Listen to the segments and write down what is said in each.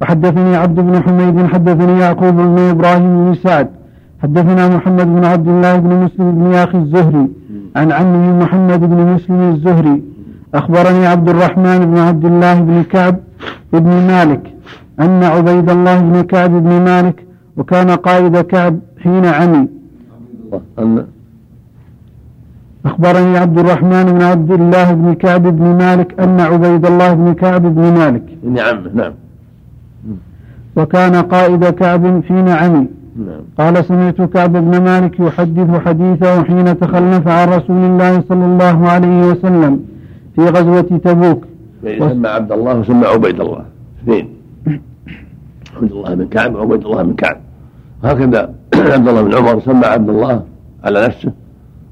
وحدثني عبد بن حميد حدثني يعقوب بن إبراهيم بن سعد. حدثنا محمد بن عبد الله بن مسلم بن ياخي الزهري. عن عمه محمد بن مسلم الزهري. أخبرني عبد الرحمن بن عبد الله بن كعب بن مالك أن عبيد الله بن كعب بن مالك وكان قائد كعب حين عمي. أخبرني عبد الرحمن بن عبد الله بن كعب بن مالك أن عبيد الله بن كعب بن مالك. نعم نعم. وكان قائد كعب حين عمي نعم. قال سمعت كعب بن مالك يحدث حديثه حين تخلف عن رسول الله صلى الله عليه وسلم في غزوة تبوك. سمى عبد الله وسمى عبيد الله. اثنين. عبد الله بن كعب وعبيد الله بن كعب. هكذا عبد الله بن عمر سمى عبد الله على نفسه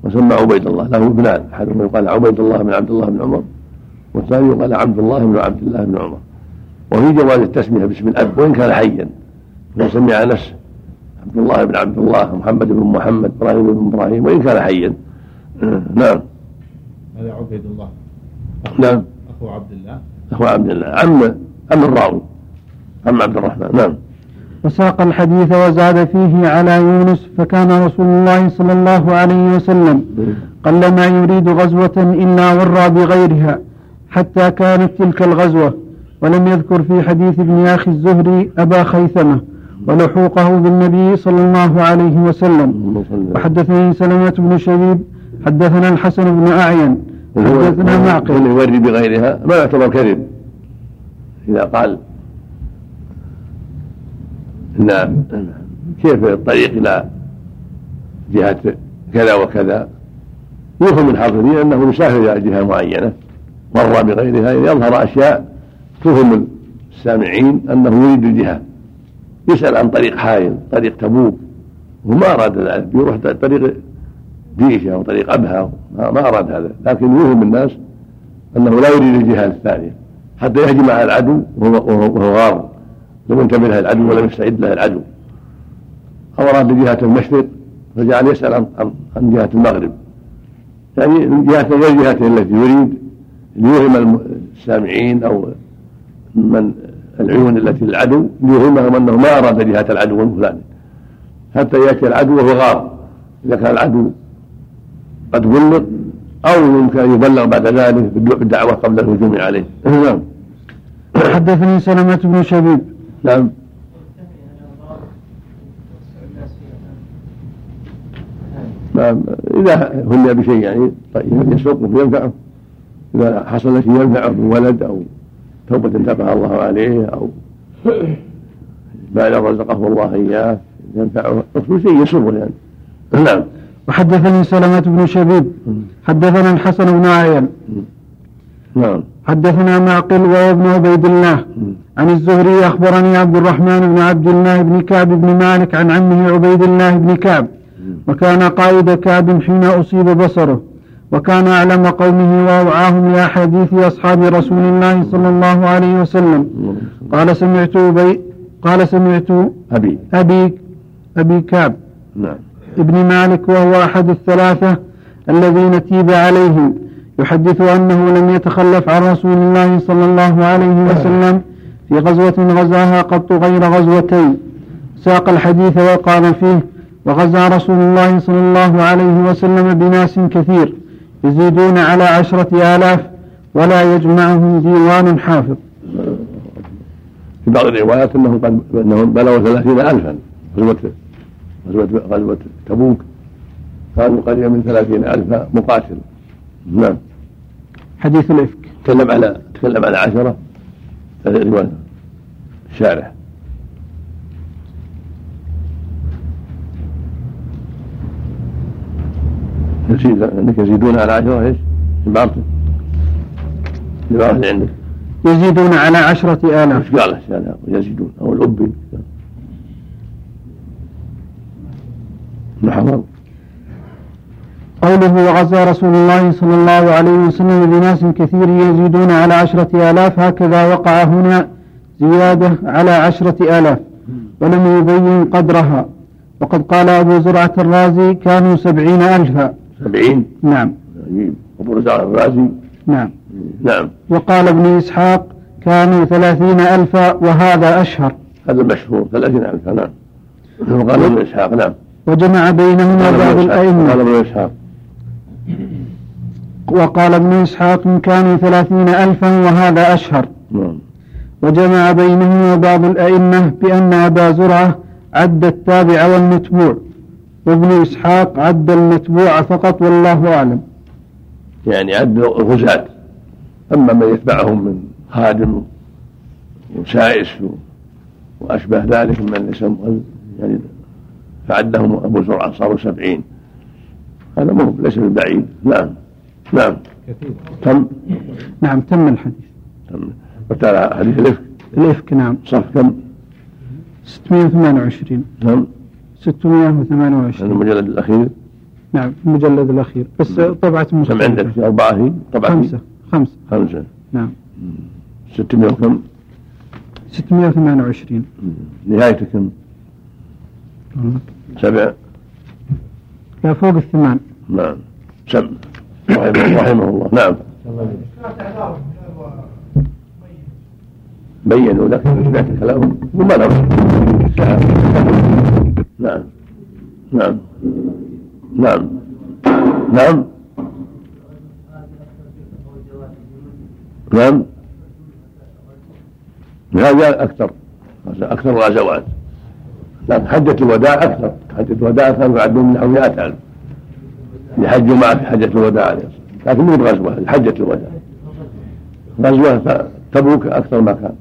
وسمى عبيد الله. له ابنان أحدهما يقال عبيد الله بن عبد الله بن عمر والثاني يقال عبد الله بن عبد الله بن عمر. وفي جواز التسمية باسم الأب وإن كان حيا. فيسمي على نفسه عبد الله بن عبد الله محمد بن محمد إبراهيم بن إبراهيم وإن كان حيا. نعم. هذا عبيد الله. نعم. أخو عبد الله. أخو عبد الله. عم عم الراوي. عم عبد الرحمن. نعم. وساق الحديث وزاد فيه على يونس فكان رسول الله صلى الله عليه وسلم قلما يريد غزوة إلا ورى بغيرها حتى كانت تلك الغزوة. ولم يذكر في حديث ابن أخي الزهري أبا خيثمة ولحوقه بالنبي صلى الله عليه وسلم. وحدثني سلمة بن شبيب حدثنا الحسن بن أعين حدثنا معقل. يوري بغيرها. ما يعتبر كذب؟ إذا قال. ان كيف الطريق إلى جهة كذا وكذا؟ يفهم من الحاضرين أنه يسافر إلى جهة معينة. مر بغيرها يظهر أشياء. تفهم السامعين أنه يريد الجهه يسأل عن طريق حائل طريق تبوك وما أراد ذلك. يروح طريق ديشه أو طريق أبها ما أراد هذا. لكن يوهم الناس أنه لا يريد الجهه الثانية حتى يهجم على العدو وهو غار. لم ينتبه له العدو ولم يستعد له العدو. أو أراد جهة المشرق فجعل يسأل عن, عن جهة المغرب. يعني جهة غير جهته التي يريد. ليوهم السامعين أو من العيون التي للعدو ليوهمهم أنه ما أراد جهة العدو الفلاني حتى يأتي العدو وهو غار. إذا كان العدو قد بلغ أو يمكن أن يبلغ بعد ذلك بالدعوة قبل الهجوم عليه. نعم. حدثني سلمة بن شبيب. نعم. نعم. إذا هني بشيء يعني طيب يسوقه ينفعه. إذا حصل شيء ينفعه من ولد أو توبة تابها الله عليه أو ما رزقه الله إياه ينفعه شيء يسره يعني. نعم. وحدثني سلمة بن شبيب. حدثنا الحسن بن عيان نعم. حدثنا معقل وهو ابن عبيد الله. عن الزهري أخبرني عبد الرحمن بن عبد الله بن كعب بن مالك عن عمه عبيد الله بن كعب. وكان قائد كعب حين أصيب بصره. وكان أعلم قومه وأوعاهم لأحاديث أصحاب رسول الله صلى الله عليه وسلم. قال سمعت أبي قال سمعت أبي. أبي أبي كعب. نعم. ابن مالك وهو أحد الثلاثة الذين تيب عليهم. يحدث أنه لم يتخلف عن رسول الله صلى الله عليه وسلم في غزوة غزاها قط غير غزوتين. ساق الحديث وقال فيه وغزا رسول الله صلى الله عليه وسلم بناس كثير. يزيدون على عشرة آلاف ولا يجمعهم ديوان حافظ. في بعض الروايات إنهم قد إنهم بلغوا ثلاثين الفا. غزوه غزوه غزوة تبوك. كانوا قريبا من ثلاثين ألف مقاتل. نعم. حديث الإفك. تكلم على تكلم على عشرة. رواية الشارح يزيد إنك يزيدون على عشرة إيش؟ العبارة اللي عندك. يزيدون على عشرة آلاف. إيش قال يزيدون. أو الأبي محمد قوله وغزا رسول الله صلى الله عليه وسلم بناس كثير يزيدون على عشرة آلاف هكذا وقع هنا زيادة على عشرة آلاف ولم يبين قدرها. وقد قال أبو زرعة الرازي كانوا سبعين ألفا. سبعين. نعم. عجيب أبو زرعة الرازي. نعم. نعم. وقال ابن إسحاق كانوا ثلاثين ألفا وهذا أشهر. هذا المشهور ثلاثين ألف نعم. وقال ابن إسحاق نعم. وجمع بينهما بعض إسحاق- قال الأئمة ابن إسحاق. وقال ابن إسحاق كانوا ثلاثين ألفا وهذا أشهر. نعم. وجمع بينهما بعض الأئمة بأن أبا زرعة عد التابع والمتبوع. وابن إسحاق عد المتبوع فقط والله أعلم. يعني عد الغزاة. أما من يتبعهم من خادم وسائس وأشبه ذلك من ليس يعني فعدهم أبو زرعة صاروا سبعين. هذا مو ليس بالبعيد نعم. نعم. كثير. تم؟ نعم تم الحديث. تم. وتعالى حديث الإفك. الإفك نعم. صف كم؟ 628 نعم 628 المجلد الأخير؟ نعم المجلد الأخير. بس طبعة كم عندك؟ في أربعة هي؟ طبعا خمسة. خمسة. خمسة. نعم. 600 وكم؟ 628 نهايته كم؟ سبع لا فوق الثمان. نعم. سم رحمه, الله. نعم. بينوا لك سمعت كلامهم. وما نرى نعم. نعم. نعم. نعم. نعم. هذا أكثر. أكثر الغزوات لكن حجة الوداع أكثر. حجة الوداع كانوا يعدون نحو 100000 يحجوا في حجة الوداع. عليه الصلاة والسلام. لكن مو بغزوة حجة الوداع. غزوة تبوك أكثر ما كان.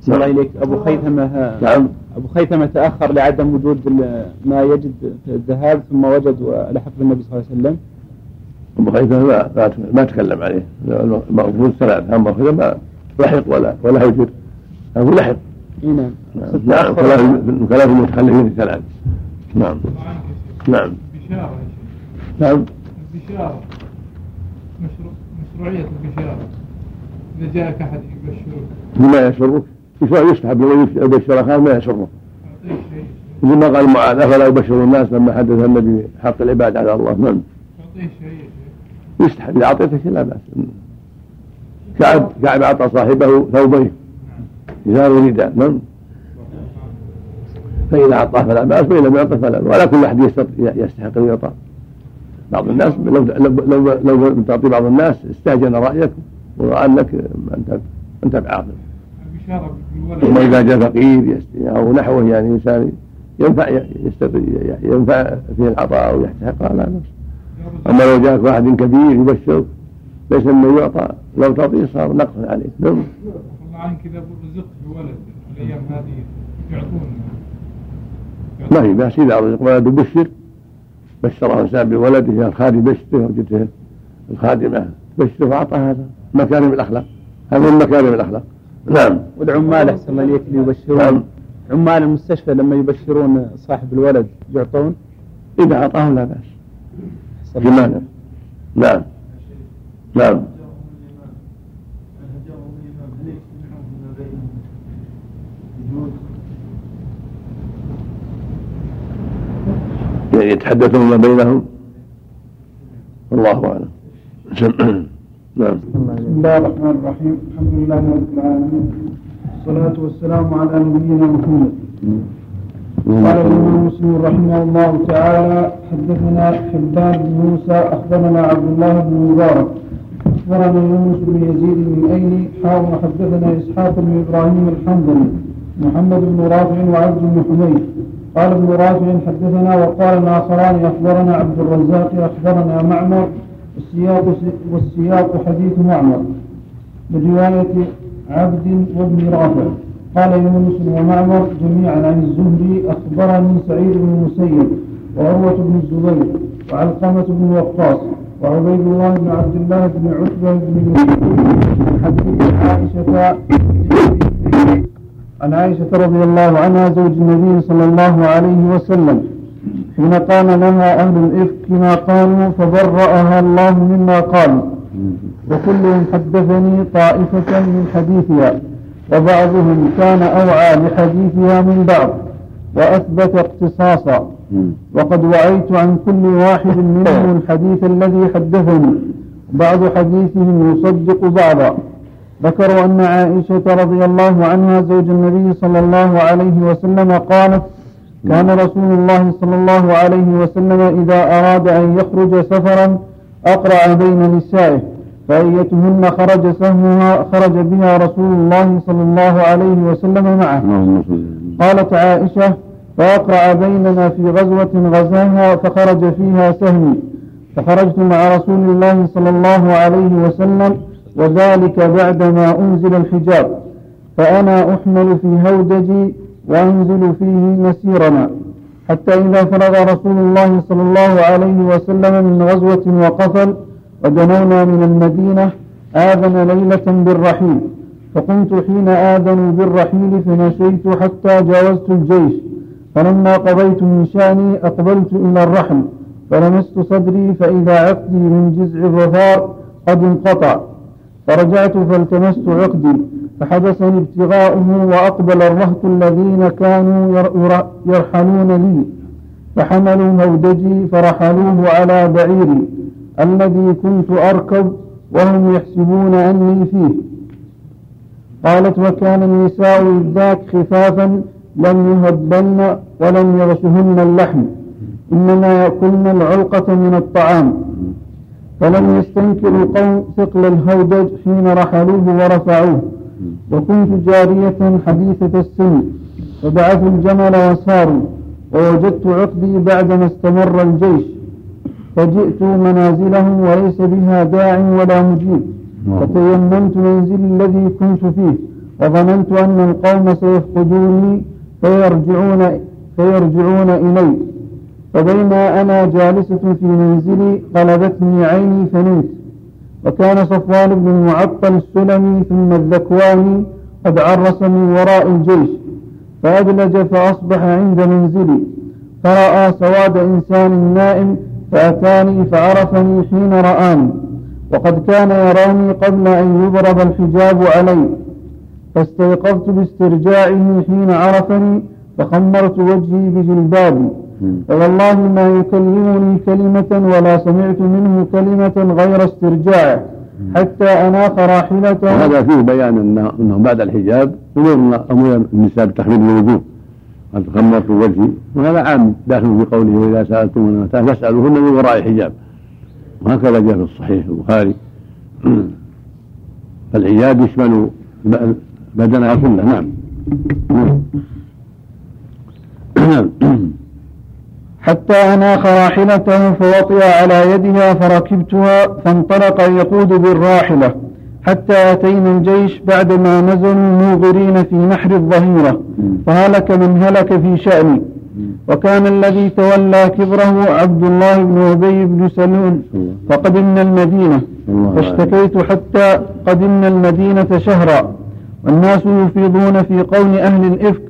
صلى إليك أبو خيثمة نعم. أبو خيثمة تأخر لعدم وجود ال- ما يجد في الذهاب ثم وجد ولحق بالنبي صلى الله عليه وسلم. أبو خيثمة ما, ما, تكلم عليه. المفروض ثلاث أما خيثمة ما لحق ولا ولا هجر هو لحق. نعم. نعم. كلام المتخلفين ثلاث نعم. نعم. بشارة. يا شيخ نعم. البشارة مشروع مشروعية البشارة. إذا جاءك أحد يبشرك. بما يسرك يشرع يستحب لمن يبشر أخاه ما يسره مثل ما قال معاذ أفلا يبشر الناس لما حدث النبي حق العباد على الله. نعم. يستحب إذا أعطيته شيء لا بأس. كعب كعب أعطى صاحبه ثوبين إزار ورداء نعم. فإذا أعطاه فلا بأس وإن لم يعطه فلا بأس. ولا كل يستط- يستحق أن يعطى. بعض الناس لو لو لو, لو تعطي بعض الناس استهجن رأيك ورأى أنك أنت أنت بعاقل. ثم إذا جاء فقير أو نحوه يعني إنسان ينفع ينفع فيه العطاء أو يستحق لا بأس أما لو جاءك واحد كبير يبشرك ليس إنه يعطى. لو تعطيه صار نقصا عليك. نعم. الله عنك إذا رزقت بولد الأيام هذه يعطون. ما في بأس إذا رزق ولد بشر بشره إنسان بولده الخادم بشره وجدته الخادمة تبشره فأعطى هذا مكارم الأخلاق. هذا من مكارم الأخلاق. نعم. والعمال أحسن الله إليك اللي يبشرون نعم. عمال المستشفى لما يبشرون صاحب الولد يعطون؟ إذا أعطاهم لا الله. مانع نعم. نعم. يعني يتحدثون ما بينهم؟ والله أعلم. نعم. بسم الله الرحمن الرحيم. الحمد لله رب العالمين. والصلاة والسلام على نبينا محمد. قال الإمام مسلم رحمه الله تعالى حدثنا حبان بن موسى أخبرنا عبد الله بن مبارك. أخبرنا يونس بن يزيد بن أيلي حاول حدثنا إسحاق بن إبراهيم الحنظلي محمد بن رافع وعبد بن حميد. قال ابن رافع حدثنا وقال الآخران أخبرنا عبد الرزاق أخبرنا معمر والسياق والسياق حديث معمر برواية عبد وابن رافع. قال يونس ومعمر جميعا عن الزهري أخبرني سعيد بن المسيب وعروة بن الزبير وعلقمة بن وقاص وعبيد الله بن عبد الله بن عتبة بن حديث عائشة عن عائشة رضي الله عنها زوج النبي صلى الله عليه وسلم حين قال لها أهل الإفك ما قالوا فبرأها الله مما قالوا وكلهم حدثني طائفة من حديثها وبعضهم كان أوعى لحديثها من بعض وأثبت اقتصاصا. وقد وعيت عن كل واحد منهم الحديث الذي حدثني. بعض حديثهم يصدق بعضا. ذكروا أن عائشة رضي الله عنها زوج النبي صلى الله عليه وسلم قالت كان رسول الله صلى الله عليه وسلم إذا أراد أن يخرج سفرا أقرع بين نسائه فأيتهن خرج سهمها خرج بها رسول الله صلى الله عليه وسلم معه. قالت عائشة فأقرع بيننا في غزوة غزاها فخرج فيها سهمي. فخرجت مع رسول الله صلى الله عليه وسلم وذلك بعدما أنزل الحجاب. فأنا أحمل في هودجي وأنزل فيه مسيرنا حتى إذا فرغ رسول الله صلى الله عليه وسلم من غزوة وقفل ودنونا من المدينة آذن ليلة بالرحيل. فقمت حين آذنوا بالرحيل فمشيت حتى جاوزت الجيش. فلما قضيت من شأني أقبلت إلى الرحل فلمست صدري فإذا عقدي من جزع الظفار قد انقطع. فرجعت فالتمست عقدي. فحبسني ابتغاؤه وأقبل الرهط الذين كانوا ير- ير- يرحلون لي فحملوا هودجي فرحلوه على بعيري الذي كنت أركب وهم يحسبون أني فيه. قالت وكان النساء ذاك خفافا لم يهبلن ولم يغشهن اللحم إنما يأكلن العلقة من الطعام. فلم يستنكر القوم ثقل الهودج حين رحلوه ورفعوه. وكنت جارية حديثة السن فبعثوا الجمل وساروا ووجدت عقدي بعدما استمر الجيش فجئت منازلهم وليس بها داع ولا مجيب فتيممت منزلي الذي كنت فيه وظننت أن القوم سيفقدوني فيرجعون فيرجعون إلي فبينا أنا جالسة في منزلي غلبتني عيني فنمت. وكان صفوان بن المعطل السلمي ثم الذكواني قد عرس من وراء الجيش فأدلج فأصبح عند منزلي فرأى سواد إنسان نائم فأتاني فعرفني حين رآني وقد كان يراني قبل أن يضرب الحجاب علي فاستيقظت باسترجاعه حين عرفني فخمرت وجهي بجلبابي. فوالله ما يكلمني كلمة ولا سمعت منه كلمة غير استرجاعه حتى أناخ راحلته وهذا فيه بيان أنه بعد الحجاب أمرنا أمر النساء بتخليل الوجوه قد خمرت وجهي وهذا عام داخل في قوله وإذا سألتم المتاع فاسألوهن من وراء حجاب وهكذا جاء في الصحيح البخاري. فالحجاب يشمل بدنها كله نعم. حتى أناخ راحلته فوطئ على يدها فركبتها فانطلق يقود بالراحلة حتى أتينا الجيش بعدما نزلوا موغرين في نحر الظهيرة فهلك من هلك في شأني. وكان الذي تولى كبره عبد الله بن أبي بن سلول. فقدمنا المدينة. فاشتكيت حتى قدمنا المدينة شهرا. والناس يفيضون في قول أهل الإفك.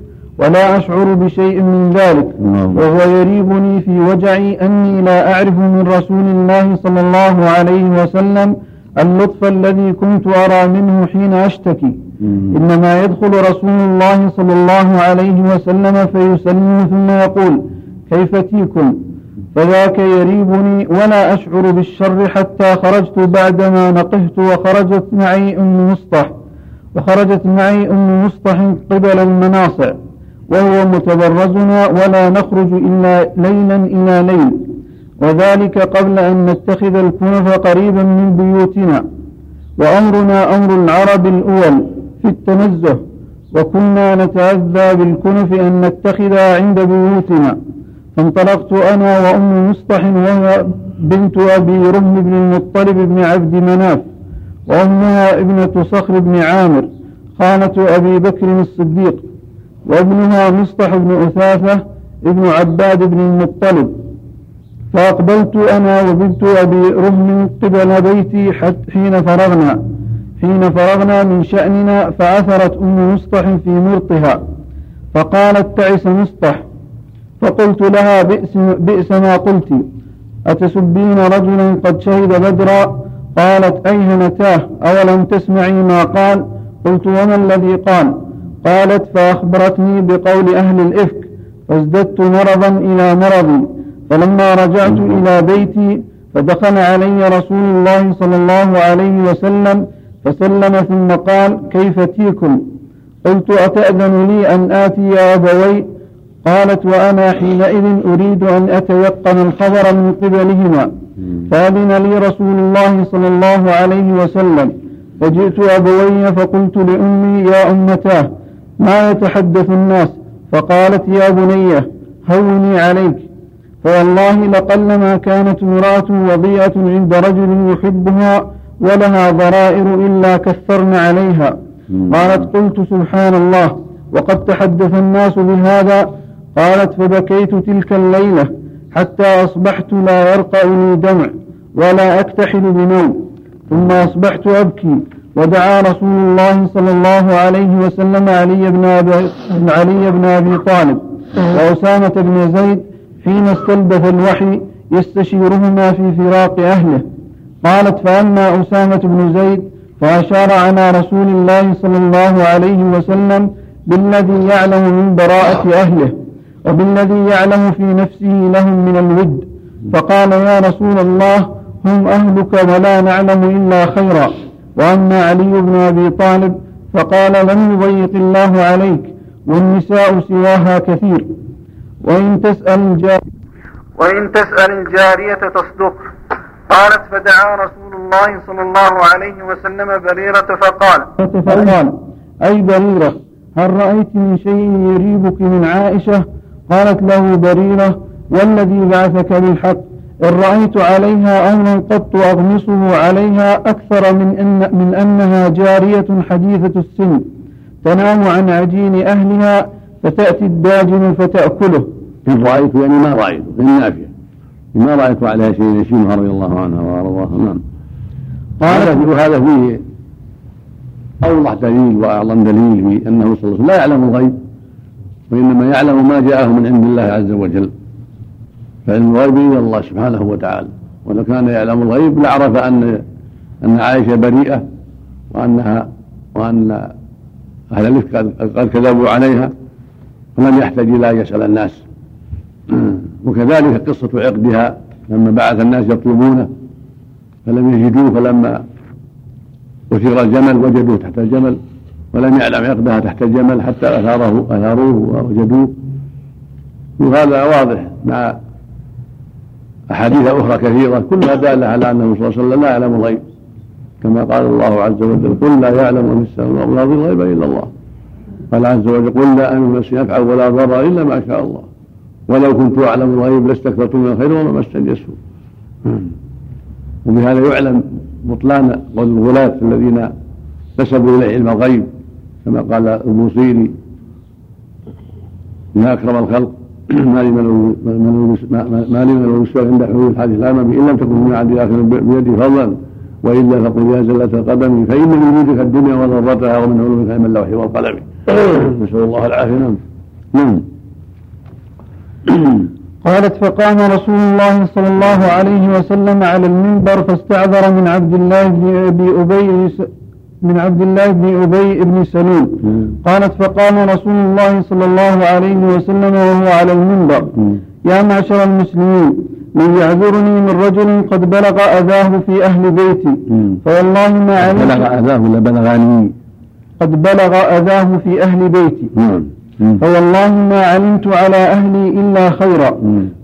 ولا أشعر بشيء من ذلك الله. وهو يريبني في وجعي أني لا أعرف من رسول الله صلى الله عليه وسلم اللطف الذي كنت أرى منه حين أشتكي. إنما يدخل رسول الله صلى الله عليه وسلم فيسلم ثم يقول كيف تيكم فذاك يريبني ولا أشعر بالشر حتى خرجت بعدما نقهت وخرجت معي أم مصطح وخرجت معي أم مصطح قبل المناصع. وهو متبرزنا ولا نخرج إلا ليلا إلى ليل. وذلك قبل أن نتخذ الكنف قريبا من بيوتنا. وأمرنا أمر العرب الأول في التنزه. وكنا نتأذى بالكنف أن نتخذها عند بيوتنا. فانطلقت أنا وأم مصطح وهي بنت أبي رهم بن المطلب بن عبد مناف. وأمها ابنة صخر بن عامر. خالة أبي بكر الصديق. وابنها مصطح بن أثاثة ابن عباد بن المطلب. فأقبلت أنا وبنت أبي رهم قبل بيتي حتى حين فرغنا. حين فرغنا من شأننا فعثرت أم مصطح في مرطها. فقالت تعس مصطح. فقلت لها بئس, بئس ما قلت. أتسبين رجلا قد شهد بدرا؟ قالت أيهنتاه أولم تسمعي ما قال؟ قلت وما الذي قال؟ قالت فأخبرتني بقول أهل الإفك فازددت مرضا إلى مرضي فلما رجعت إلى بيتي فدخل علي رسول الله صلى الله عليه وسلم فسلم ثم قال كيف تيكم قلت أتأذن لي أن آتي أبوي؟ قالت وأنا حينئذ أريد أن أتيقن الخبر من قبلهما. فأذن لي رسول الله صلى الله عليه وسلم فجئت أبوي فقلت لأمي يا أمتاه ما يتحدث الناس فقالت يا بني هوني عليك. فوالله لقلما كانت امرأة وضيئة عند رجل يحبها ولها ضرائر إلا كثرن عليها. قالت قلت سبحان الله وقد تحدث الناس بهذا. قالت فبكيت تلك الليلة حتى أصبحت لا يرقى لي دمع ولا أكتحل بنوم ثم أصبحت أبكي. ودعا رسول الله صلى الله عليه وسلم علي بن أبي, علي بن أبي طالب وأسامة بن زيد حين استلبث الوحي يستشيرهما في فراق أهله. قالت فأما أسامة بن زيد فأشار على رسول الله صلى الله عليه وسلم بالذي يعلم من براءة أهله وبالذي يعلم في نفسه لهم من الود. فقال يا رسول الله هم أهلك ولا نعلم إلا خيرا. وأما علي بن أبي طالب فقال لم يضيق الله عليك والنساء سواها كثير. وإن تسأل الجارية وإن تسأل الجارية تصدق. قالت فدعا رسول الله صلى الله عليه وسلم بريرة فقال فقال أي بريرة هل رأيت من شيء يريبك من عائشة؟ قالت له بريرة والذي بعثك بالحق. إن رأيت عليها أمرا قط أغمصه عليها أكثر من, أن من أنها جارية حديثة السن. تنام عن عجين أهلها فتأتي الداجن فتأكله. إن رأيت يعني ما رأيت في النافية. ما رأيت عليها شيء يشيمها رضي الله عنها وأرضاها. نعم. قال هذا فيه أوضح دليل وأعظم دليل في أنه صلى الله عليه وسلم لا يعلم الغيب وإنما يعلم ما جاءه من عند الله عز وجل. فعلم الغيب إلى الله سبحانه وتعالى. ولو كان يعلم الغيب لعرف أن أن عائشة بريئة وأنها وأن أهل الإفك قد كذبوا عليها فلم يحتاج إلى أن يسأل الناس. وكذلك قصة عقدها لما بعث الناس يطلبونه فلم يجدوه فلما أثير الجمل وجدوه تحت الجمل ولم يعلم عقدها تحت الجمل حتى أثاره أثاروه ووجدوه. وهذا واضح مع أحاديث أخرى كثيرة كلها دالة على أنه صلى الله عليه وسلم لا يعلم الغيب. كما قال الله عز وجل قل لا يعلم من السماء والأرض الغيب إلا الله. قال عز وجل قل لا أمن نفسي أفعل ولا ضر إلا ما شاء الله. ولو كنت أعلم الغيب لاستكثرت من الخير وما مسني السوء. وبهذا يعلم بطلان قول الغلاة الذين نسبوا إليه علم الغيب كما قال البوصيري ما أكرم الخلق ما لي من ما لي من عند الحديث. لا به إن لم تكن من عند اخر بيدي فضلا وإلا فقل يا زلة القدم فإن من وجودك الدنيا وضرتها ومن علومك علم اللوح والقلم. نسأل الله العافية. نعم. نعم. قالت فقام رسول الله صلى الله عليه وسلم على المنبر فاستعذر من عبد الله بن أبي أبي من عبد الله بن أبي بن سلول. قالت فقام رسول الله صلى الله عليه وسلم وهو على المنبر. يا معشر المسلمين من يعذرني من رجل قد بلغ أذاه في أهل بيتي. فوالله ما علمت بلغ أذاه ولا بلغني؟ قد بلغ أذاه في أهل بيتي. فوالله ما علمت على أهلي إلا خيرا.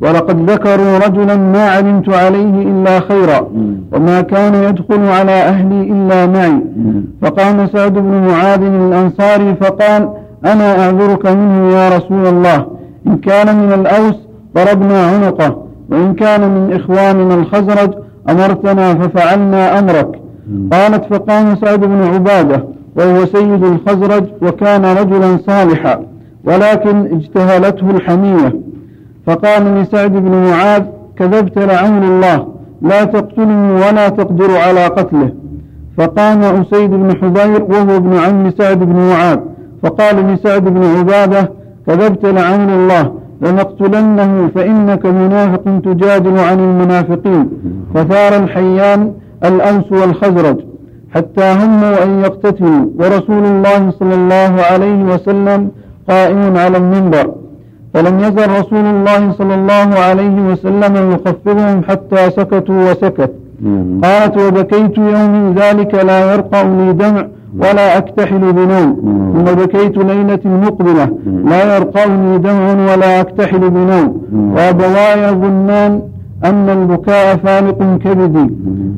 ولقد ذكروا رجلا ما علمت عليه إلا خيرا. وما كان يدخل على أهلي إلا معي. فقام سعد بن معاذ الأنصاري فقال أنا أعذرك منه يا رسول الله. إن كان من الأوس ضربنا عنقه. وإن كان من إخواننا الخزرج أمرتنا ففعلنا أمرك. قالت فقام سعد بن عبادة وهو سيد الخزرج وكان رجلا صالحا. ولكن اجتهلته الحمية فقال لسعد بن معاذ كذبت لعمر الله لا تقتلني ولا تقدر على قتله. فقام أسيد بن حضير وهو ابن عم سعد بن معاذ. فقال لسعد بن عبادة كذبت لعمر الله لنقتلنه فإنك منافق تجادل عن المنافقين. فثار الحيان الأوس والخزرج حتى هموا أن يقتتلوا. ورسول الله صلى الله عليه وسلم قائم على المنبر فلم يزل رسول الله صلى الله عليه وسلم يخفضهم حتى سكتوا وسكت. قالت وبكيت يومي ذلك لا يرقى لي دمع ولا أكتحل بنوم. ثم بكيت ليلة مقبلة. لا يرقى دمع ولا أكتحل بنوم. وأبواي يظنان أن البكاء فالق كبدي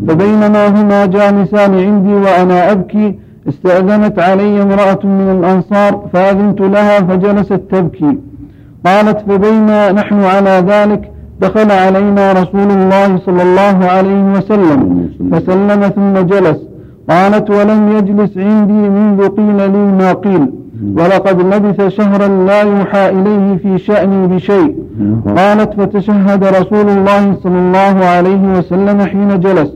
فبينما هما جالسان عندي وأنا أبكي استأذنت علي امرأة من الأنصار فأذنت لها فجلست تبكي قالت فبينا نحن على ذلك؟ دخل علينا رسول الله صلى الله عليه وسلم. فسلم ثم جلس. قالت ولم يجلس عندي منذ قيل لي ما قيل. ولقد لبث شهرا لا يوحى إليه في شأني بشيء. قالت فتشهد رسول الله صلى الله عليه وسلم حين جلس.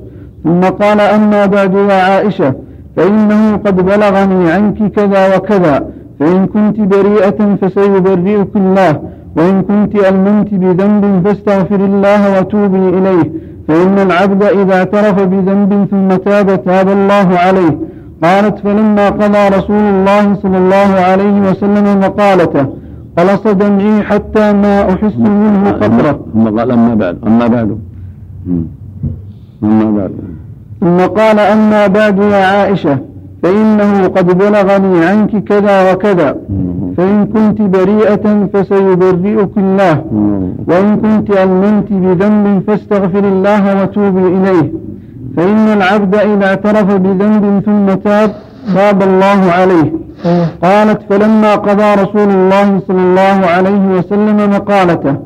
ثم قال أما بعد يا عائشة. فإنه قد بلغني عنك كذا وكذا فإن كنت بريئة فسيبرئك الله وإن كنت ألممت بذنب فاستغفر الله وتوبي إليه فإن العبد إذا اعترف بذنب ثم تاب تاب الله عليه. قالت فلما قضى رسول الله صلى الله عليه وسلم مقالته قلص دمعي حتى ما أحس منه قطرة أما بعد أما بعد. أما بعد. ثم قال أما بعد يا عائشة فإنه قد بلغني عنك كذا وكذا. فإن كنت بريئة فسيبرئك الله. وإن كنت ألممت بذنب فاستغفر الله وتوبي إليه فإن العبد إذا اعترف بذنب ثم تاب تاب الله عليه قالت فلما قضى رسول الله صلى الله عليه وسلم مقالته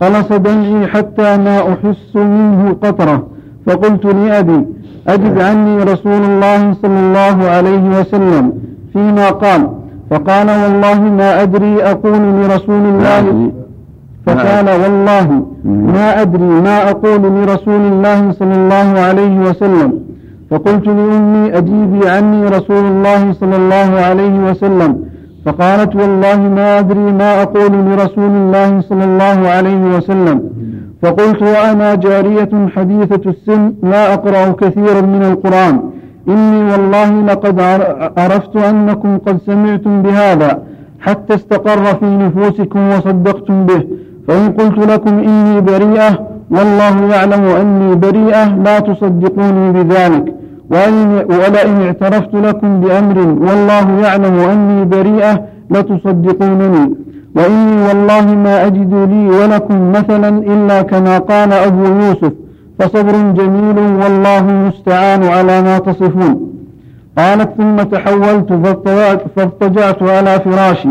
قلص دمعي حتى ما أحس منه قطرة فقلت لأبي أجب عني رسول الله صلى الله عليه وسلم فيما قال فقال والله ما أدري أقول لرسول الله. فقال والله ما أدري ما أقول لرسول الله صلى الله عليه وسلم. فقلت لأمي أجيبي عني رسول الله صلى الله عليه وسلم. فقالت والله ما أدري ما أقول لرسول الله صلى الله عليه وسلم. فقلت وأنا جارية حديثة السن لا أقرأ كثيرا من القرآن. إني والله لقد عر- عرفت أنكم قد سمعتم بهذا حتى استقر في نفوسكم وصدقتم به. فإن قلت لكم إني بريئة والله يعلم أني بريئة لا تصدقوني بذلك. ولئن اعترفت لكم بأمر والله يعلم أني بريئة لتصدقونني. وإني والله ما أجد لي ولكم مثلا إلا كما قال أبو يوسف فصبر جميل والله المستعان على ما تصفون. قالت ثم تحولت فاضطجعت, على فراشي.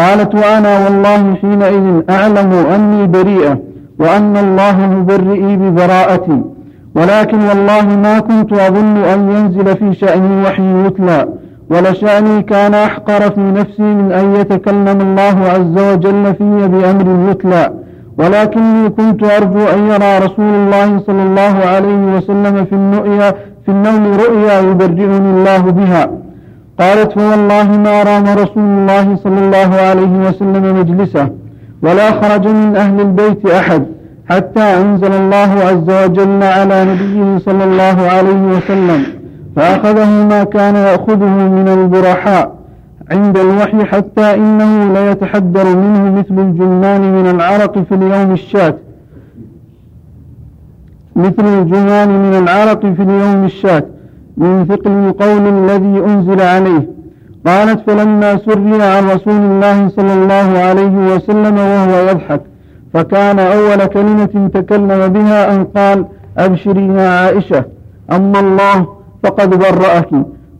قالت وأنا والله حينئذ أعلم أني بريئة وأن الله مبرئي ببراءتي. ولكن والله ما كنت أظن أن ينزل في شأني وحي يتلى ولشأني كان أحقر في نفسي من أن يتكلم الله عز وجل في بأمر يتلى. ولكني كنت أرجو أن يرى رسول الله صلى الله عليه وسلم في النؤيا في النوم رؤيا يبرئني الله بها. قالت فوالله ما رام رسول الله صلى الله عليه وسلم مجلسه ولا خرج من أهل البيت أحد. حتى أنزل الله عز وجل على نبيه صلى الله عليه وسلم فأخذه ما كان يأخذه من البرحاء عند الوحي حتى إنه ليتحدر منه مثل الجمان من العرق في اليوم الشات. مثل الجمان من العرق في اليوم الشات. من ثقل القول الذي أنزل عليه. قالت فلما سري عن رسول الله صلى الله عليه وسلم وهو يضحك فكان أول كلمة تكلم بها أن قال أبشري يا عائشة أما الله فقد برأك.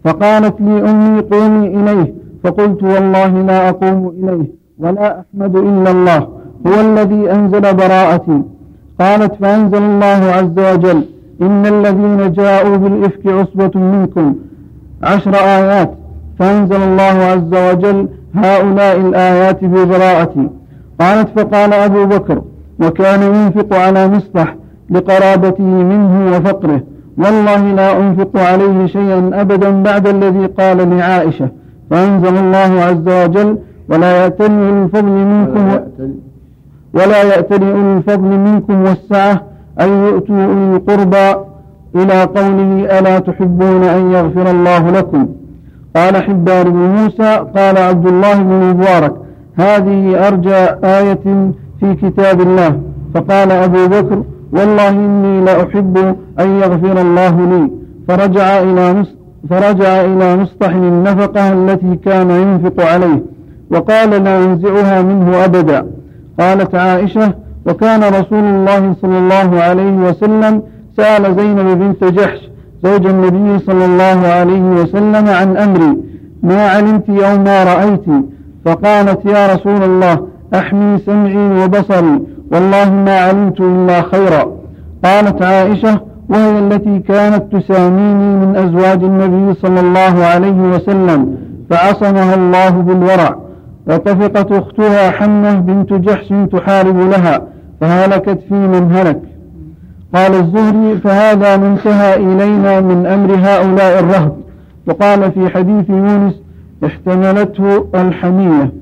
فقالت لي أمي قومي إليه. فقلت والله لا أقوم إليه ولا أحمد إلا الله هو الذي أنزل براءتي. قالت فأنزل الله عز وجل إن الذين جاءوا بالإفك عصبة منكم. عشر آيات. فأنزل الله عز وجل هؤلاء الآيات ببراءتي. قالت فقال أبو بكر وكان ينفق على مصطح لقرابته منه وفقره والله لا أنفق عليه شيئا أبدا بعد الذي قال لعائشة فأنزل الله عز وجل ولا يأتني أولي الفضل منكم ولا يأتني. أولي الفضل منكم والسعة أن يؤتوا أولي القربى. إلى قوله ألا تحبون أن يغفر الله لكم؟ قال حبان بن موسى قال عبد الله بن مبارك هذه أرجى آية في كتاب الله. فقال أبو بكر والله إني لأحب أن يغفر الله لي. فرجع إلى فرجع إلى مصطح النفقة التي كان ينفق عليه. وقال لا أنزعها منه أبدا. قالت عائشة وكان رسول الله صلى الله عليه وسلم سأل زينب بنت جحش زوج النبي صلى الله عليه وسلم عن أمري ما علمت أو ما رأيت فقالت يا رسول الله أحمي سمعي وبصري والله ما علمت إلا خيرا. قالت عائشة وهي التي كانت تساميني من أزواج النبي صلى الله عليه وسلم فعصمها الله بالورع. وطفقت أختها حمة بنت جحش تحارب لها فهلكت في من هلك. قال الزهري فهذا ما انتهى إلينا من أمر هؤلاء الرهب. وقال في حديث يونس احتملته الحمية.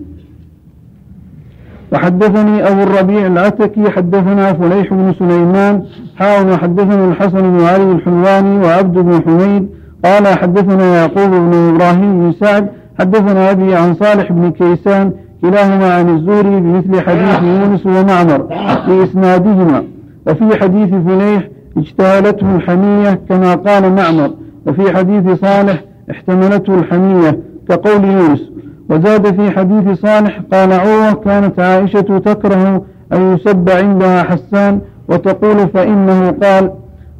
وحدثني أبو الربيع العتكي حدثنا فليح بن سليمان حاول وحدثنا الحسن بن علي الحلواني وعبد بن حميد قال حدثنا يعقوب بن إبراهيم بن سعد حدثنا أبي عن صالح بن كيسان كلاهما عن الزهري بمثل حديث يونس ومعمر في إسنادهما. وفي حديث فليح اجتهلته الحمية كما قال معمر. وفي حديث صالح احتملته الحمية. كقول يونس. وزاد في حديث صالح قال عروة كانت عائشة تكره أن يسب عندها حسان وتقول فإنه قال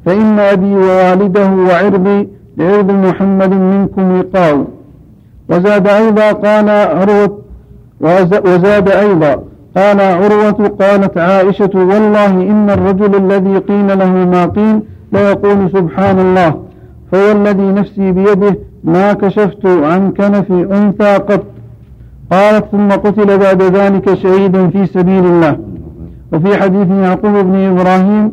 فإن أبي ووالده وعرضي لعرض محمد منكم وقاو وزاد أيضا قال عروة وزاد أيضا قال عروة قالت عائشة والله إن الرجل الذي قيل له ما قيل ليقول سبحان الله فهو الذي نفسي بيده ما كشفت عن كنف أنثى قط. قالت ثم قتل بعد ذلك شهيدا في سبيل الله. وفي حديث يعقوب بن إبراهيم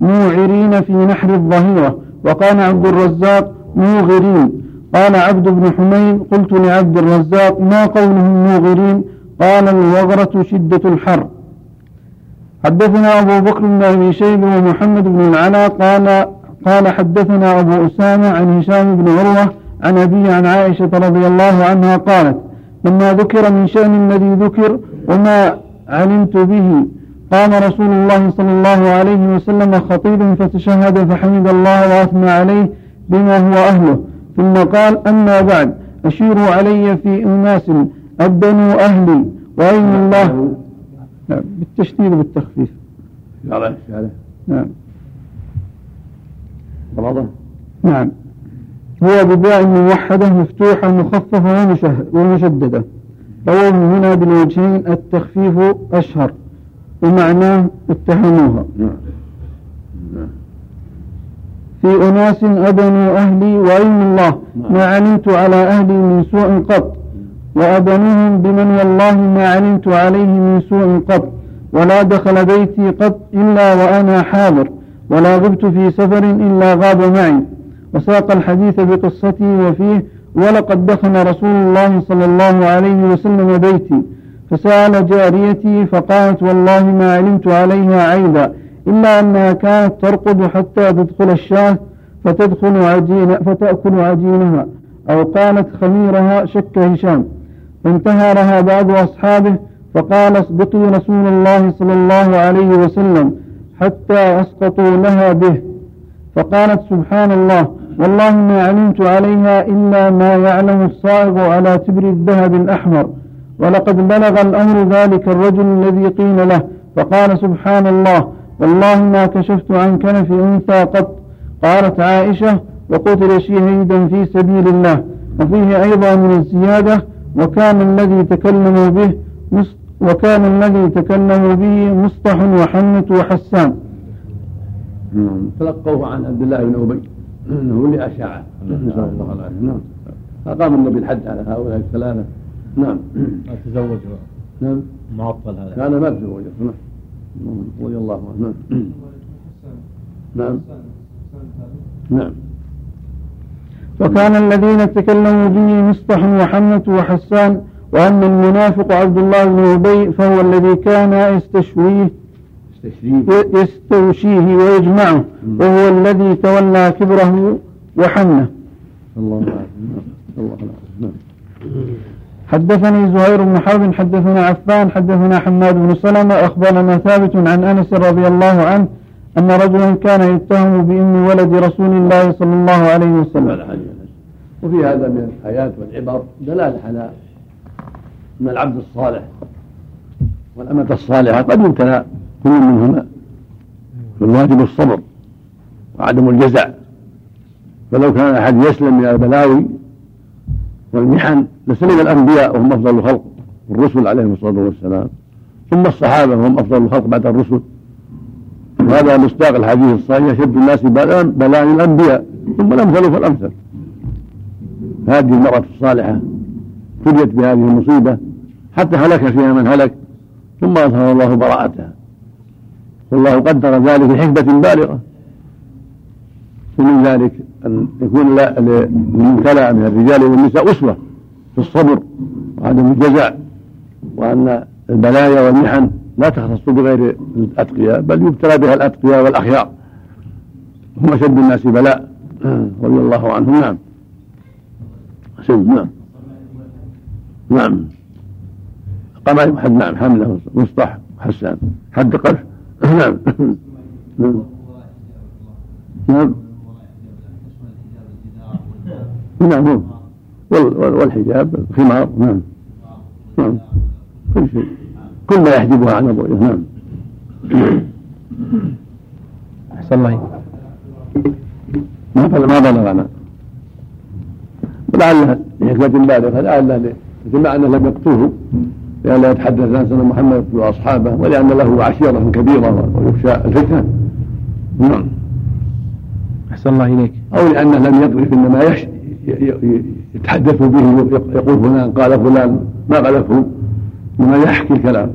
موعرين في نحر الظهيرة. وقال عبد الرزاق موغرين. قال عبد بن حميد قلت لعبد الرزاق ما قولهم موغرين؟ قال الوغرة شدة الحر. حدثنا أبو بكر بن أبي شيبة ومحمد بن العلا قال قال حدثنا أبو أسامة عن هشام بن عروة عن أبي عن عائشة رضي الله عنها قالت لما ذكر من شأن الذي ذكر وما علمت به قام رسول الله صلى الله عليه وسلم خطيبا فتشهد فحمد الله وأثنى عليه بما هو أهله. ثم قال أما بعد أشيروا علي في أناس أبنوا أهلي وأين الله؟ نعم بالتشديد وبالتخفيف. نعم. واضح نعم. هو بباء موحدة مفتوحة مخففة ومشددة. رواه هنا بالوجهين التخفيف أشهر ومعناه اتهموها. في أناس أبنوا أهلي وأين الله ما علمت على أهلي من سوء قط. وأبنوهم بمن والله ما علمت عليه من سوء قط. ولا دخل بيتي قط إلا وأنا حاضر ولا غبت في سفر إلا غاب معي. وساق الحديث بقصته وفيه ولقد دخل رسول الله صلى الله عليه وسلم بيتي فسأل جاريتي فقالت والله ما علمت عليها عيبا إلا أنها كانت ترقد حتى تدخل الشاة فتدخل عجين فتأكل عجينها أو قالت خميرها شك هشام. فانتهرها بعض أصحابه فقال اصدقي رسول الله صلى الله عليه وسلم حتى أسقطوا لها به. فقالت سبحان الله. والله ما علمت عليها إلا ما يعلم الصائغ على تبر الذهب الأحمر. ولقد بلغ الأمر ذلك الرجل الذي قيل له فقال سبحان الله والله ما كشفت عن كنف أنثى قط. قالت عائشة وقتل شهيدا في سبيل الله. وفيه أيضا من الزيادة وكان الذي تكلموا به وكان الذي تكلموا به مصطح وحنة وحسان. تلقوه عن عبد الله بن أبي. إنه اللي أشاعة. نسال الله العافيه نعم. فقام النبي الحد على هؤلاء الثلاثة. نعم. تزوج نعم. معطل هذا. كان ما تزوج نعم. رضي الله عنه. نعم. نعم. نعم. وكان الذين تكلموا به مصطح وحمة وحسان وأما المنافق عبد الله بن أبي فهو الذي كان يستشويه يستوشيه ويجمعه وهو الذي تولى كبره وحمله الله الله نعم. حدثني زهير بن حرب حدثنا عفان حدثنا حماد بن سلمة أخبرنا ثابت عن أنس رضي الله عنه أن رجلا كان يتهم بأم ولد رسول الله صلى الله عليه وسلم. وفي هذا من الآيات والعبر دلالة على أن العبد الصالح والأمة الصالحة قد يبتلى كل منهما فالواجب الصبر وعدم الجزع. فلو كان أحد يسلم من البلاوي والمحن لسلم الأنبياء وهم أفضل الخلق الرسل عليهم الصلاة والسلام. ثم الصحابة وهم أفضل الخلق بعد الرسل. وهذا مصداق الحديث الصحيح أشد الناس بلاء الأنبياء ثم الأمثل فالأمثل. هذه المرأة الصالحة ابتليت بهذه المصيبة حتى هلك فيها من هلك ثم أظهر الله براءتها. والله قدر ذلك لحكمة بالغة. ومن ذلك أن يكون للمبتلى من الرجال والنساء أسوة في الصبر وعدم الجزع وأن البلايا والمحن لا تختص بغير الأتقياء بل يبتلى بها الأتقياء والأخيار. هم أشد الناس بلاء. رضي الله عنهم. نعم. أشد نعم. نعم. حد نعم حمله مصطح حسان. حد قرش نعم. نعم. نعم. والحجاب خمار. نعم. نعم. كل شيء. كل ما يحجبها عن ابوها نعم. أحسن الله ما ما بلغنا ولعلها لحكمة بالغة لعلها مع أنه لم يقتوه. لئلا يتحدث الناس أن محمد وأصحابه ولأن له عشيرة كبيرة ويخشى الفتنة. نعم. أحسن الله إليك. أو لأنه لم يقذف إنما يحش يتحدث به يقول فلان قال فلان ما قذفه إنما يحكي الكلام.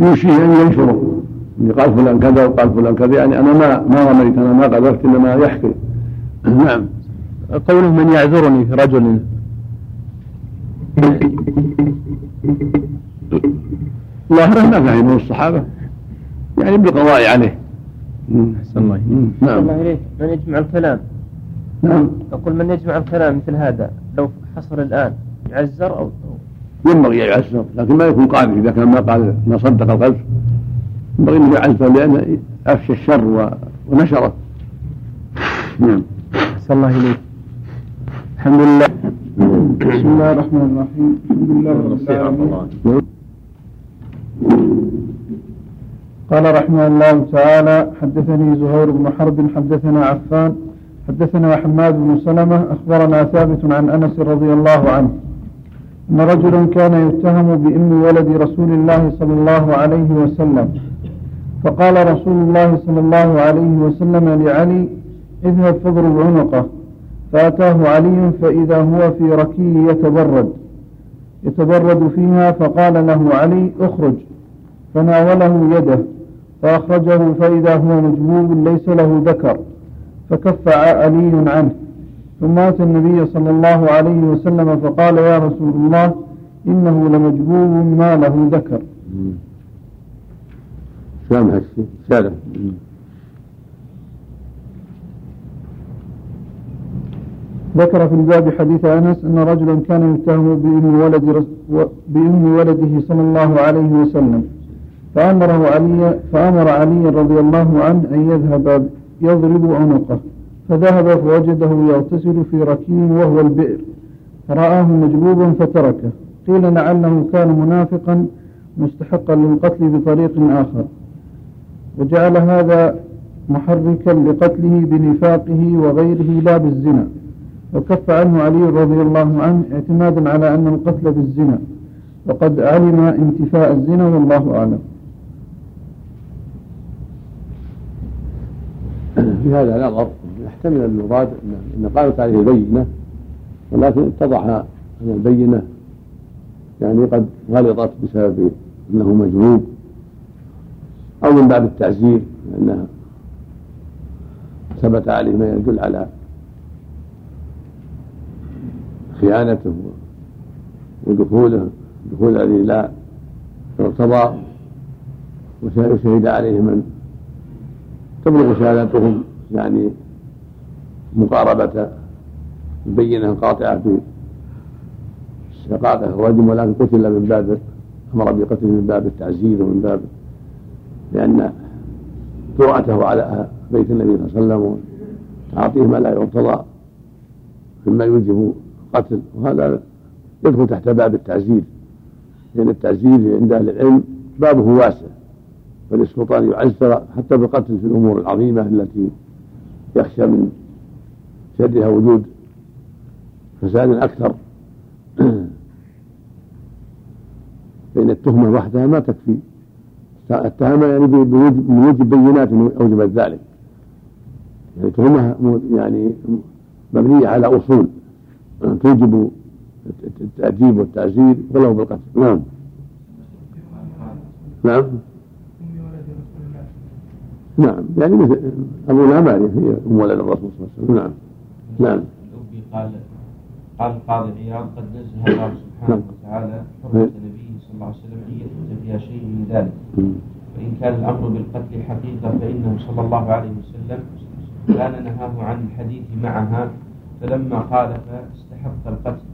يوشيه أن ينشره. قال فلان كذا وقال فلان كذا يعني أنا ما ما رميت أنا ما قذفت إنما يحكي. نعم. قوله من يعذرني في رجل ظاهره ما فهمه الصحابة. يعني بالقضاء عليه. أحسن الله نعم. الله إليك. من يجمع الكلام؟ نعم. أقول من يجمع الكلام مثل هذا لو حصل الآن يعزر أو ينبغي أن يعزر لكن ما يكون قاذف إذا كان ما قال ما صدق القذف. ينبغي أن يعزر لأنه أفشى الشر ونشره. نعم. أحسن الله إليك. الحمد لله. بسم الله الرحمن الرحيم. الحمد لله رب العالمين. قال رحمه الله تعالى حدثني زهير بن حرب حدثنا عفان حدثنا حماد بن سلمة أخبرنا ثابت عن أنس رضي الله عنه. أن رجلا كان يتهم بأم ولد رسول الله صلى الله عليه وسلم. فقال رسول الله صلى الله عليه وسلم لعلي اذهب فاضرب عنقه. فأتاه علي فإذا هو في ركي يتبرد. يتبرد فيها فقال له علي اخرج. فناوله يده فأخرجه فإذا هو مجبوب ليس له ذكر فكف علي عنه. ثم أتى النبي صلى الله عليه وسلم فقال يا رسول الله إنه لمجبوب ما له ذكر. سامح الشيء ذكر في الباب حديث أنس أن رجلا كان يتهم بأم ولد بأم ولده صلى الله عليه وسلم. فأمره علي فأمر علي رضي الله عنه أن يذهب يضرب عنقه. فذهب فوجده يغتسل في ركين وهو البئر. فرآه مجبوبا فتركه. قيل لعله كان منافقا مستحقا للقتل بطريق آخر. وجعل هذا محركا لقتله بنفاقه وغيره لا بالزنا. وكف عنه علي رضي الله عنه اعتمادا على أن القتل بالزنا. وقد علم انتفاء الزنا والله أعلم. في هذا نظر يحتمل المراد ان قامت عليه البينة ولكن اتضح أن البينة يعني قد غلطت بسبب أنه مجنوب أو من باب التعزير لأنه ثبت عليه ما يدل على خيانته ودخوله دخول الذي لا ارتضى وشهد عليه من تبلغ شهادتهم يعني مقاربة البينة القاطعة في استحقاقه الرجم ولكن قتل من باب أمر بقتله من باب التعزيز ومن باب لأن جرأته على بيت النبي صلى الله عليه وسلم وتعاطيه ما لا يرتضى مما يوجب القتل وهذا يدخل تحت باب التعزير لأن التعزير عند أهل العلم بابه واسع. فللسلطان يعزر حتى بالقتل في الأمور العظيمة التي يخشى من شرها وجود فساد أكثر. فإن التهمة وحدها ما تكفي. التهمة يعني بوجود بينات أوجبت ذلك. يعني تهمة يعني مبنية على أصول. توجب التأديب والتعزير ولو بالقتل. نعم. نعم. نعم. يعني مثل أبو الأمانية هي أم ولد الرسول صلى الله عليه وسلم. نعم. نعم. قال قال القاضي عياض قد نزه الله سبحانه وتعالى حرمة نبيه صلى الله عليه وسلم أن يثبت فيها شيء من ذلك. وإن كان الأمر بالقتل حقيقة فإنه صلى الله عليه وسلم كان نهاه عن الحديث معها فلما خالف استحق القتل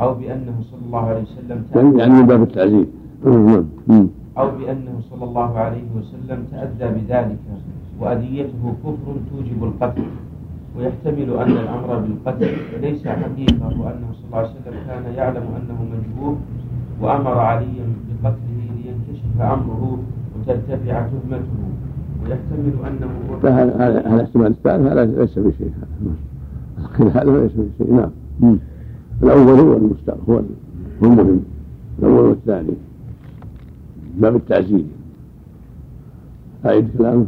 أو بأنه صلى الله عليه وسلم يعني من باب التعزيز أو بأنه صلى الله عليه وسلم تأذى بذلك وأذيته كفر توجب القتل. ويحتمل أن الأمر بالقتل ليس حقيقة وأنه صلى الله عليه وسلم كان يعلم أنه مجبور وأمر عليا بقتله لينكشف أمره وترتفع تهمته. ويحتمل أنه هذا هذا احتمال الثالث هذا ليس بشيء. هذا ليس بشيء نعم. الأول هو المستقبل هو المهم. الأول والثاني. باب التعزيز. أعيد كلامه.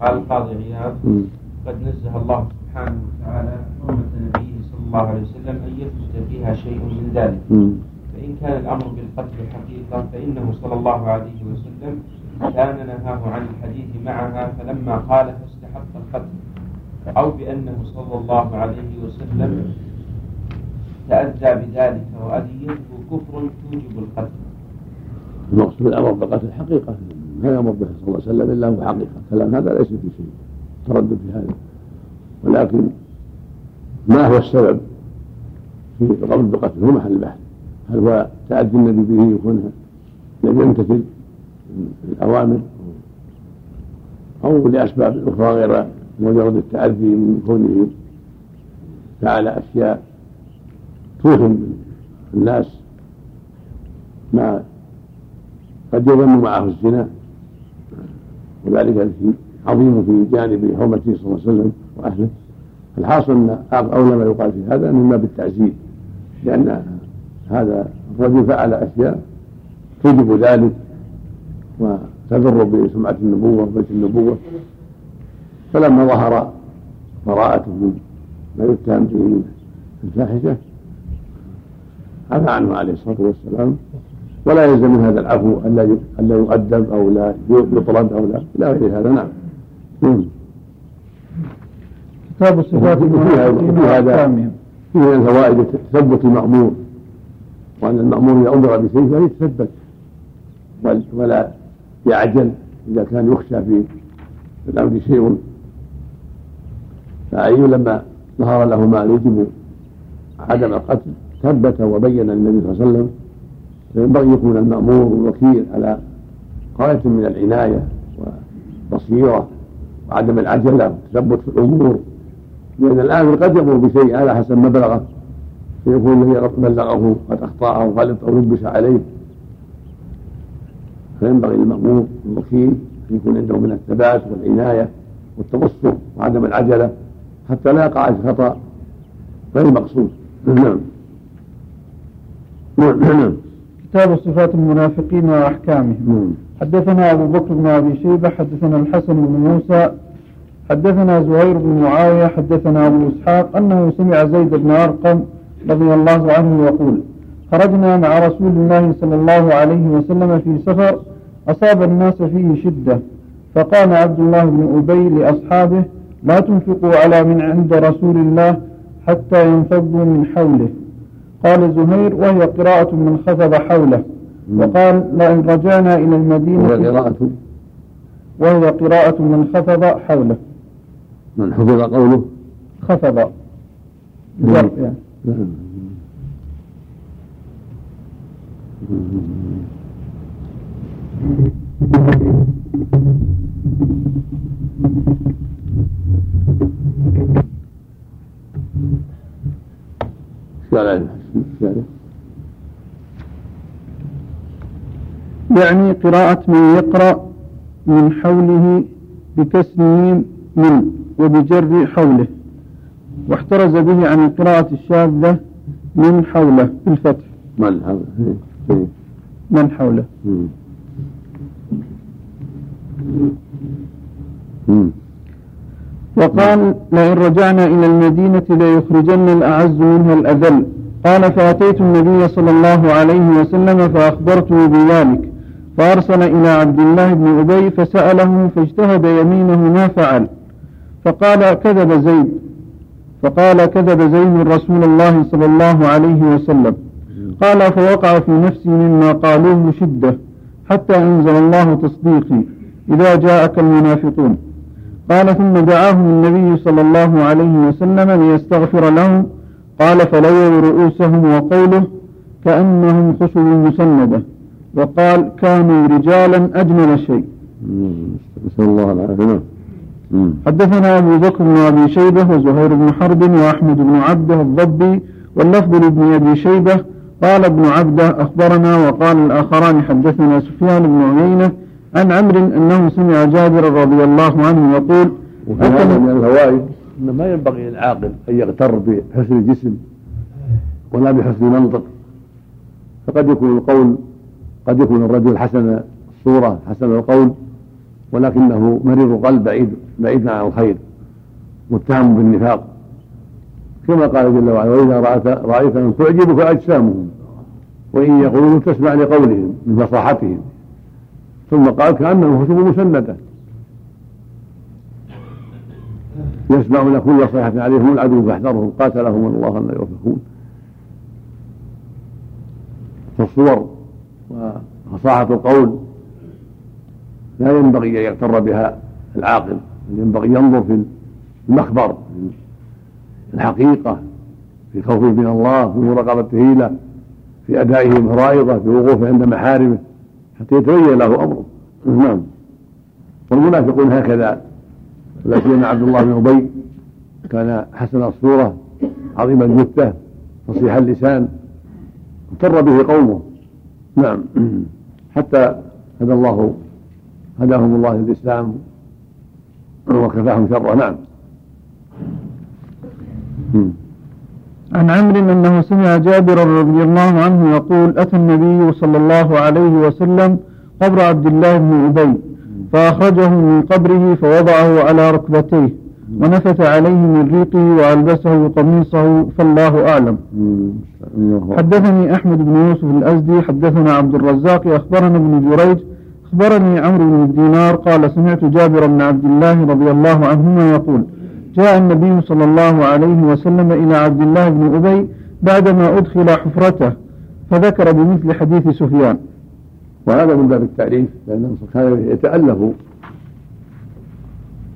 قال القاضي عياض قد نزه الله سبحانه وتعالى حرمة نبيه صلى الله عليه وسلم أن يثبت فيها شيء من ذلك. فإن كان الأمر بالقتل حقيقة فإنه صلى الله عليه وسلم كان نهاه عن الحديث معها فلما قال فاستحق القتل. أو بأنه صلى الله عليه وسلم تأذى بذلك وأذيته كفر توجب القتل. المقصود الأمر بالقتل حقيقة. ما يأمر به صلى الله عليه وسلم إلا هو حقيقة. كلام هذا ليس في شيء. تردد في هذا. ولكن ما هو السبب في القبض بقتل هو محل البحث هل هو تأدي النبي به يكون لم يمتثل الأوامر؟ أو لأسباب أخرى غير مجرد التأذي من كونه فعل أشياء توهم الناس ما قد يظن معه الزنا. وذلك عظيم في جانب حرمته صلى الله عليه وسلم وأهله. الحاصل أن اولى ما يقال في هذا من باب التعزيز لأن هذا الرجل فعل أشياء توجب ذلك وتضر بسمعة النبوة وبيت النبوة. فلما ظهر براءته من ما يتهم به من الفاحشة؟ عفى عنه عليه الصلاة والسلام. ولا يلزم من هذا العفو الا الا يؤدب أو لا يطرد أو لا إلى غير هذا نعم. كتاب الصفات المنافقين واحكامهم فيه من الفوائد تثبت المأمور. وأن المأمور إذا أمر بشيء فليتثبت ولا يعجل إذا كان يخشى في الأمر شيء. فأي لما ظهر له ما يجب عدم القتل ثبت وبين النبي صلى الله عليه وسلم فينبغي يكون المأمور الوكيل على غاية من العناية والبصيرة وعدم العجلة والتثبت في الأمور. لأن الآمر قد يأمر بشيء على حسب ما بلغه. فيكون الذي بلغه قد أخطأ أو غلط أو لبس عليه. فينبغي للمأمور الوكيل أن يكون عنده من الثبات والعناية والتبصر وعدم العجلة. حتى لا يقع الخطأ غير مقصود نعم. نعم. كتاب صفات المنافقين وأحكامهم. نعم. حدثنا أبو بكر بن أبي شيبة حدثنا الحسن بن موسى حدثنا زهير بن معاوية حدثنا أبو إسحاق أنه سمع زيد بن أرقم رضي الله عنه يقول خرجنا مع رسول الله صلى الله عليه وسلم في سفر أصاب الناس فيه شدة فقال عبد الله بن أبي لأصحابه لا تنفقوا على من عند رسول الله حتى ينفضوا من حوله. قال زهير وهي قراءة من خفض حوله. وقال لئن رجعنا إلى المدينة وهي قراءة؟ وهي قراءة من خفض حوله. من حفظ قوله؟ خفض. ظرف يعني. يعني قراءة من يقرأ من حوله بكسر من وبجر حوله. واحترز به عن القراءة الشاذة من حوله بالفتح. من حوله. من حوله. وقال لئن رجعنا إلى المدينة ليخرجن الأعز منها الأذل. قال فأتيت النبي صلى الله عليه وسلم فأخبرته بذلك. فأرسل إلى عبد الله بن أبي فسأله فاجتهد يمينه ما فعل. فقال كذب زيد. فقال كذب زيد رسول الله صلى الله عليه وسلم. قال فوقع في نفسي مما قالوه شدة حتى أنزل الله تصديقي. إذا جاءك المنافقون. قال ثم دعاهم النبي صلى الله عليه وسلم ليستغفر لهم قال فلووا رؤوسهم وقوله كأنهم خشب مسندة وقال كانوا رجالا أجمل شيء. نسأل الله العافية. حدثنا أبو بكر بن أبي شيبة وزهير بن حرب وأحمد بن عبده الضبي واللفظ لابن أبي شيبة قال ابن عبده أخبرنا وقال الآخران حدثنا سفيان بن عيينة عن عمرو أنه سمع جابر رضي الله عنه يقول وفي هذا من الفوائد أن ما ينبغي للعاقل أن يغتر بحسن الجسم ولا بحسن المنطق. فقد يكون القول قد يكون الرجل حسن الصورة حسن القول ولكنه مريض القلب بعيد بعيد عن الخير متهم بالنفاق. كما قال جل وعلا وإذا رأيت رأيت أن تعجبك أجسامهم وإن يقولوا تسمع لقولهم من فصاحتهم ثم قال كأنهم خشب مسندة. يسمعون كل صيحة عليهم العدو فاحذرهم قاتلهم الله أن يوفقون. فالصور وفصاحة القول لا ينبغي أن يغتر بها العاقل ينبغي ينظر في المخبر في الحقيقة في خوفه من الله في مراقبته له في أدائه فرائضه في وقوفه عند محارمه. حتى يتبين له أمره. نعم. والمنافقون هكذا. لا سيما عبد الله بن أبي. كان حسن الصورة عظيم الجثة فصيح اللسان. اضطر به قومه. نعم. حتى هدى الله هداهم الله للإسلام. وكفاهم شره. نعم. عن عمرو أنه سمع جابر رضي الله عنه يقول أتى النبي صلى الله عليه وسلم قبر عبد الله بن أبي فأخرجه من قبره فوضعه على ركبتيه ونفث عليه من ريقه وألبسه قميصه فالله أعلم. حدثني أحمد بن يوسف الأزدي حدثنا عبد الرزاق أخبرنا ابن جريج أخبرني عمرو بن الدينار قال سمعت جابر بن عبد الله رضي الله عنهما يقول جاء النبي صلى الله عليه وسلم إلى عبد الله بن أبي بعدما أدخل حفرته فذكر بمثل حديث سفيان. وهذا من باب التعريف لأن كان يتألف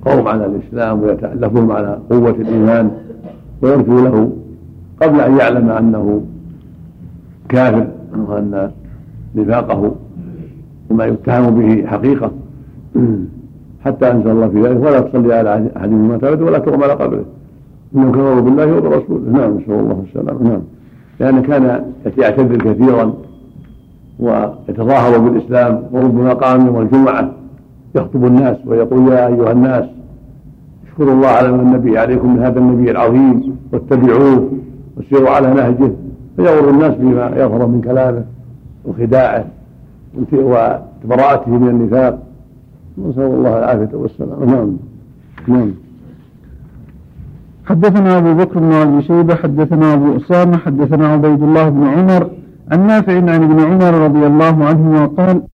قوم على الإسلام ويتألفهم على قوة الإيمان ويرجو له قبل أن يعلم أنه كافر وأن نفاقه وما يتهم به حقيقة. حتى أنزل الله في ذلك. ولا تصلي على أحد مما تبعد ولا تقوم على قبره. إنهم كفروا بالله وبرسوله نعم نسأل الله السلامة نعم. لأن كان يعتذر كثيرا ويتظاهر بالإسلام وربما قام يوم الجمعة يخطب الناس ويقول يا أيها الناس اشكروا الله على ما النبي عليكم من هذا النبي العظيم واتبعوه وسيروا على نهجه. فيغر الناس بما يظهر من كلامه وخداعه وبراءته من النفاق. نسأل الله العافية والسلام. نعم. نعم. حدثنا أبو بكر بن أبي شيبة حدثنا أبو أسامة حدثنا عبيد الله بن عمر عن نافع عن ابن عمر رضي الله عنهما قال